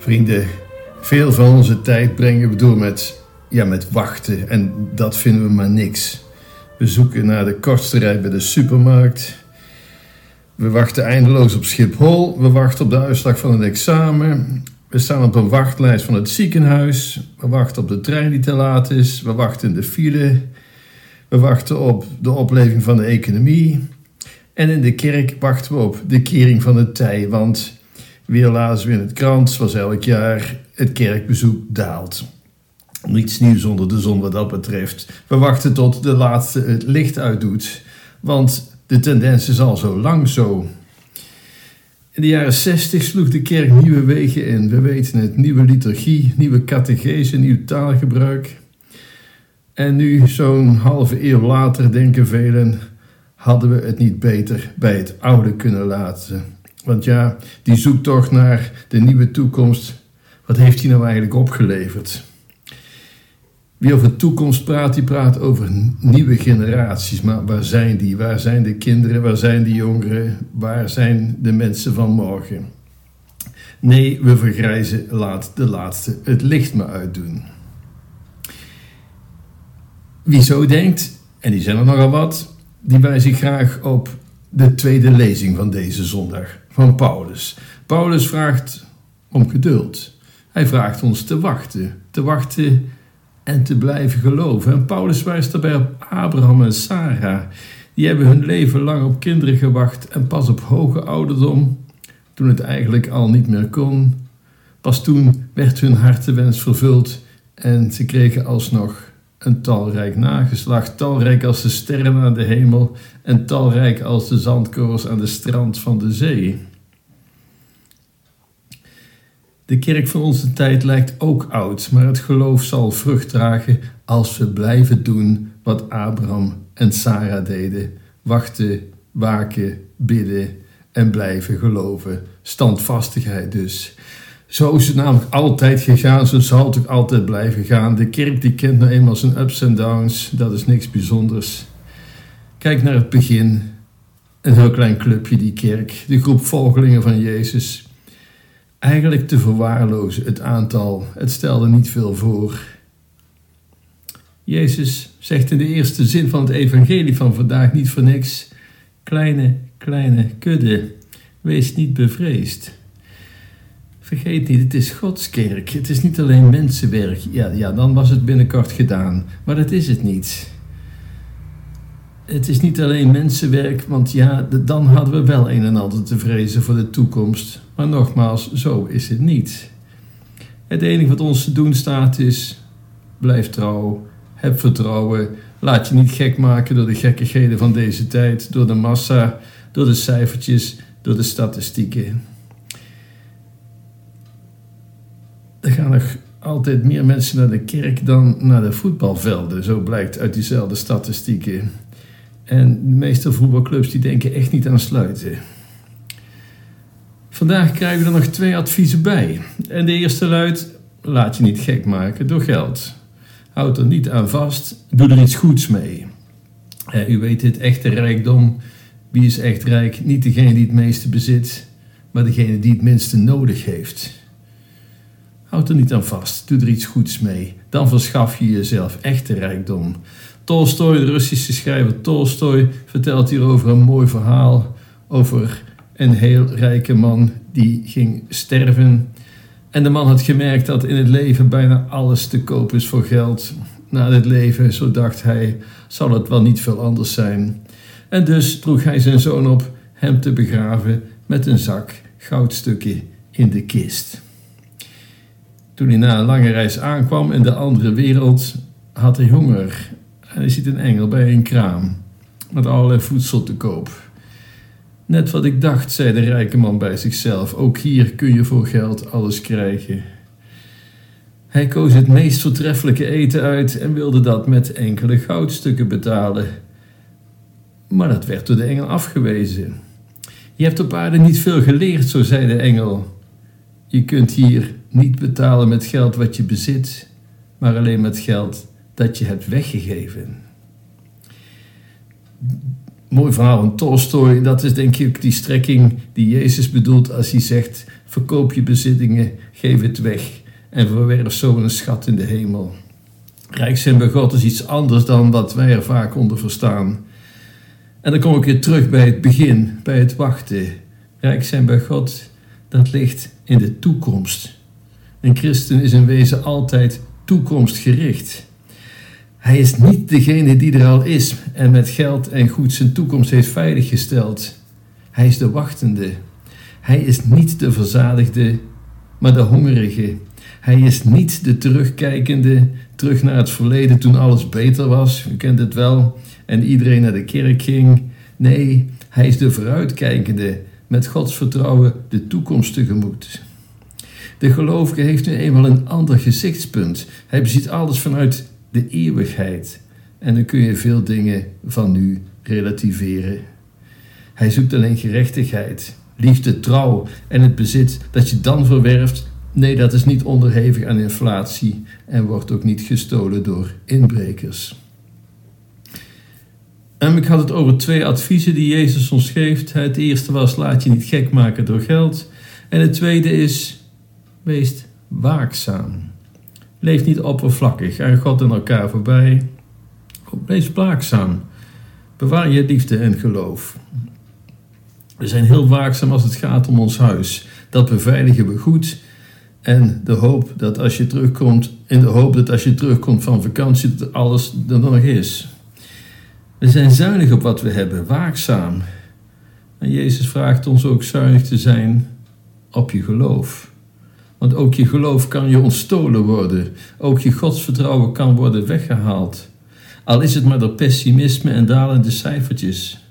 Vrienden, veel van onze tijd brengen we door met, ja, met wachten en dat vinden we maar niks. We zoeken naar de kortste rij bij de supermarkt. We wachten eindeloos op Schiphol. We wachten op de uitslag van het examen. We staan op een wachtlijst van het ziekenhuis. We wachten op de trein die te laat is. We wachten in de file. We wachten op de opleving van de economie. En in de kerk wachten we op de kering van het tij. Want weer lazen we in het krant, zoals elk jaar, het kerkbezoek daalt. Niets nieuws onder de zon wat dat betreft. We wachten tot de laatste het licht uitdoet. Want de tendens is al zo lang zo. In de jaren 60 sloeg de kerk nieuwe wegen in. We weten het, nieuwe liturgie, nieuwe catechese, nieuw taalgebruik. En nu, zo'n halve eeuw later, denken velen, hadden we het niet beter bij het oude kunnen laten. Want ja, die zoektocht naar de nieuwe toekomst, wat heeft die nou eigenlijk opgeleverd? Wie over toekomst praat, die praat over nieuwe generaties. Maar waar zijn die? Waar zijn de kinderen? Waar zijn de jongeren? Waar zijn de mensen van morgen? Nee, we vergrijzen, laat de laatste het licht maar uitdoen. Wie zo denkt, en die zijn er nogal wat, die wijzen graag op de tweede lezing van deze zondag van Paulus. Paulus vraagt om geduld. Hij vraagt ons te wachten, te wachten en te blijven geloven. En Paulus wijst daarbij op Abraham en Sarah. Die hebben hun leven lang op kinderen gewacht en pas op hoge ouderdom, toen het eigenlijk al niet meer kon, pas toen werd hun hartewens vervuld en ze kregen alsnog een talrijk nageslacht, talrijk als de sterren aan de hemel en talrijk als de zandkorrels aan de strand van de zee. De kerk van onze tijd lijkt ook oud, maar het geloof zal vrucht dragen als we blijven doen wat Abraham en Sarah deden: wachten, waken, bidden en blijven geloven. Standvastigheid dus. Zo is het namelijk altijd gegaan, zo zal het ook altijd blijven gaan. De kerk die kent nou eenmaal zijn ups en downs, dat is niks bijzonders. Kijk naar het begin, een heel klein clubje, die kerk, de groep volgelingen van Jezus. Eigenlijk te verwaarlozen, het aantal, het stelde niet veel voor. Jezus zegt in de eerste zin van het evangelie van vandaag niet voor niks: kleine, kleine kudde, wees niet bevreesd. Vergeet niet, het is Gods kerk. Het is niet alleen mensenwerk. Ja, ja, dan was het binnenkort gedaan. Maar dat is het niet. Het is niet alleen mensenwerk, want ja, dan hadden we wel een en ander te vrezen voor de toekomst. Maar nogmaals, zo is het niet. Het enige wat ons te doen staat is: blijf trouw, heb vertrouwen, laat je niet gek maken door de gekkigheden van deze tijd, door de massa, door de cijfertjes, door de statistieken. er gaan nog altijd meer mensen naar de kerk dan naar de voetbalvelden. Zo blijkt uit diezelfde statistieken. En de meeste voetbalclubs die denken echt niet aan sluiten. Vandaag krijgen we er nog twee adviezen bij. En de eerste luidt: laat je niet gek maken door geld. Houd er niet aan vast, doe er iets goeds mee. u weet het, echte rijkdom. Wie is echt rijk? Niet degene die het meeste bezit, maar degene die het minste nodig heeft. Houd er niet aan vast, doe er iets goeds mee. Dan verschaf je jezelf echte rijkdom. Tolstoy, de Russische schrijver Tolstoy, vertelt hierover een mooi verhaal over een heel rijke man die ging sterven. En de man had gemerkt dat in het leven bijna alles te koop is voor geld. Na dit leven, zo dacht hij, zal het wel niet veel anders zijn. En dus droeg hij zijn zoon op hem te begraven met een zak goudstukken in de kist. Toen hij na een lange reis aankwam in de andere wereld, had hij honger. En hij ziet een engel bij een kraam met allerlei voedsel te koop. Net wat ik dacht, zei de rijke man bij zichzelf. Ook hier kun je voor geld alles krijgen. Hij koos het meest voortreffelijke eten uit en wilde dat met enkele goudstukken betalen. Maar dat werd door de engel afgewezen. Je hebt op aarde niet veel geleerd, zo zei de engel. Je kunt hier niet betalen met geld wat je bezit, maar alleen met geld dat je hebt weggegeven. Mooi verhaal van Tolstoy, dat is denk ik die strekking die Jezus bedoelt als hij zegt: verkoop je bezittingen, geef het weg en verwerf zo een schat in de hemel. Rijk zijn bij God is iets anders dan wat wij er vaak onder verstaan. En dan kom ik weer terug bij het begin, bij het wachten. Rijk zijn bij God, dat ligt in de toekomst. Een christen is in wezen altijd toekomstgericht. Hij is niet degene die er al is en met geld en goed zijn toekomst heeft veiliggesteld. Hij is de wachtende. Hij is niet de verzadigde, maar de hongerige. Hij is niet de terugkijkende, terug naar het verleden toen alles beter was. U kent het wel. En iedereen naar de kerk ging. Nee, hij is de vooruitkijkende, met Gods vertrouwen de toekomst tegemoet. De gelovige heeft nu eenmaal een ander gezichtspunt. Hij beziet alles vanuit de eeuwigheid. En dan kun je veel dingen van nu relativeren. Hij zoekt alleen gerechtigheid, liefde, trouw en het bezit dat je dan verwerft. Nee, dat is niet onderhevig aan inflatie en wordt ook niet gestolen door inbrekers. En ik had het over twee adviezen die Jezus ons geeft. Het eerste was: laat je niet gek maken door geld. En het tweede is: wees waakzaam. Leef niet oppervlakkig aan God en elkaar voorbij. Wees waakzaam. Bewaar je liefde en geloof. We zijn heel waakzaam als het gaat om ons huis. Dat beveiligen we goed. En de hoop dat als je terugkomt, in de hoop dat als je terugkomt van vakantie, dat alles er nog is. We zijn zuinig op wat we hebben, waakzaam. En Jezus vraagt ons ook zuinig te zijn op je geloof. Want ook je geloof kan je ontstolen worden. Ook je godsvertrouwen kan worden weggehaald. Al is het maar door pessimisme en dalende cijfertjes.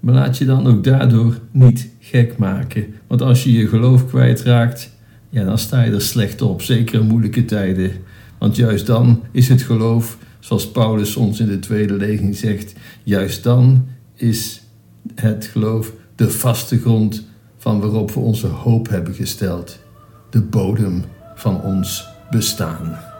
Maar laat je dan ook daardoor niet gek maken. Want als je je geloof kwijtraakt, ja, dan sta je er slecht op, zeker in moeilijke tijden. Want juist dan is het geloof, zoals Paulus ons in de tweede leging zegt, juist dan is het geloof de vaste grond van waarop we onze hoop hebben gesteld de bodem van ons bestaan.